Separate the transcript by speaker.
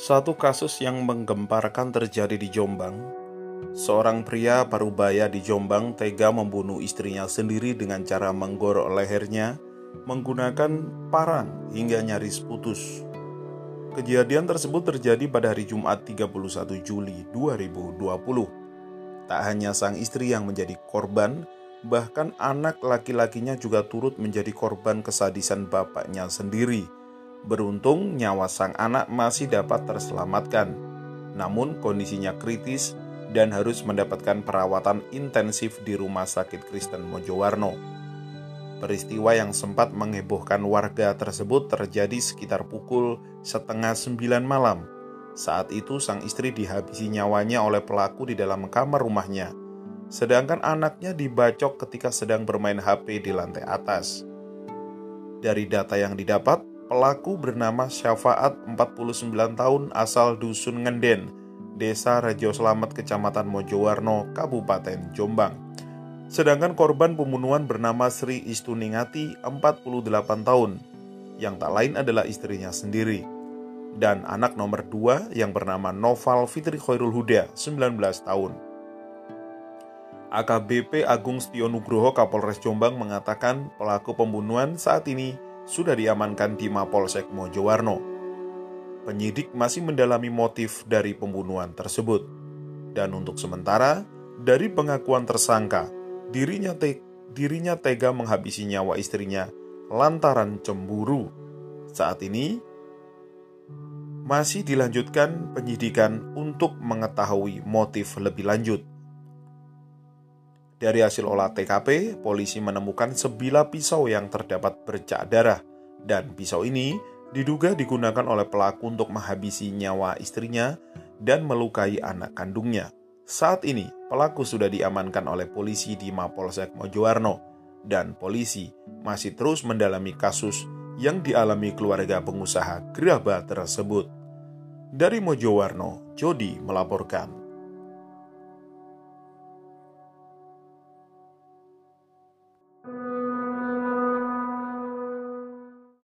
Speaker 1: Satu kasus yang menggemparkan terjadi di Jombang. Seorang pria parubaya di Jombang tega membunuh istrinya sendiri dengan cara menggorok lehernya menggunakan parang hingga nyaris putus. Kejadian tersebut terjadi pada hari Jumat 31 Juli 2020. Tak hanya sang istri yang menjadi korban, bahkan anak laki-lakinya juga turut menjadi korban kesadisan bapaknya sendiri – Beruntung nyawa sang anak masih dapat terselamatkan, namun kondisinya kritis dan harus mendapatkan perawatan intensif di Rumah Sakit Kristen Mojowarno. Peristiwa yang sempat menghebohkan warga tersebut terjadi sekitar pukul setengah sembilan malam. Saat itu sang istri dihabisi nyawanya oleh pelaku di dalam kamar rumahnya, sedangkan anaknya dibacok ketika sedang bermain HP di lantai atas. Dari data yang didapat, Pelaku bernama Syafaat 49 tahun asal Dusun Ngenden, Desa Rejo Selamat Kecamatan Mojowarno, Kabupaten Jombang. Sedangkan korban pembunuhan bernama Sri Istuningati 48 tahun, yang tak lain adalah istrinya sendiri. Dan anak nomor dua yang bernama Noval Fitri Khairul Huda, 19 tahun. AKBP Agung Setion Nugroho Kapolres Jombang mengatakan pelaku pembunuhan saat ini sudah diamankan di Mapolsek Mojowarno. Penyidik masih mendalami motif dari pembunuhan tersebut. Dan untuk sementara, dari pengakuan tersangka, dirinya, te dirinya tega menghabisi nyawa istrinya lantaran cemburu. Saat ini, masih dilanjutkan penyidikan untuk mengetahui motif lebih lanjut. Dari hasil olah TKP, polisi menemukan sebilah pisau yang terdapat bercak darah, dan pisau ini diduga digunakan oleh pelaku untuk menghabisi nyawa istrinya dan melukai anak kandungnya. Saat ini, pelaku sudah diamankan oleh polisi di Mapolsek Mojowarno, dan polisi masih terus mendalami kasus yang dialami keluarga pengusaha gerabah tersebut. Dari Mojowarno, Jody melaporkan.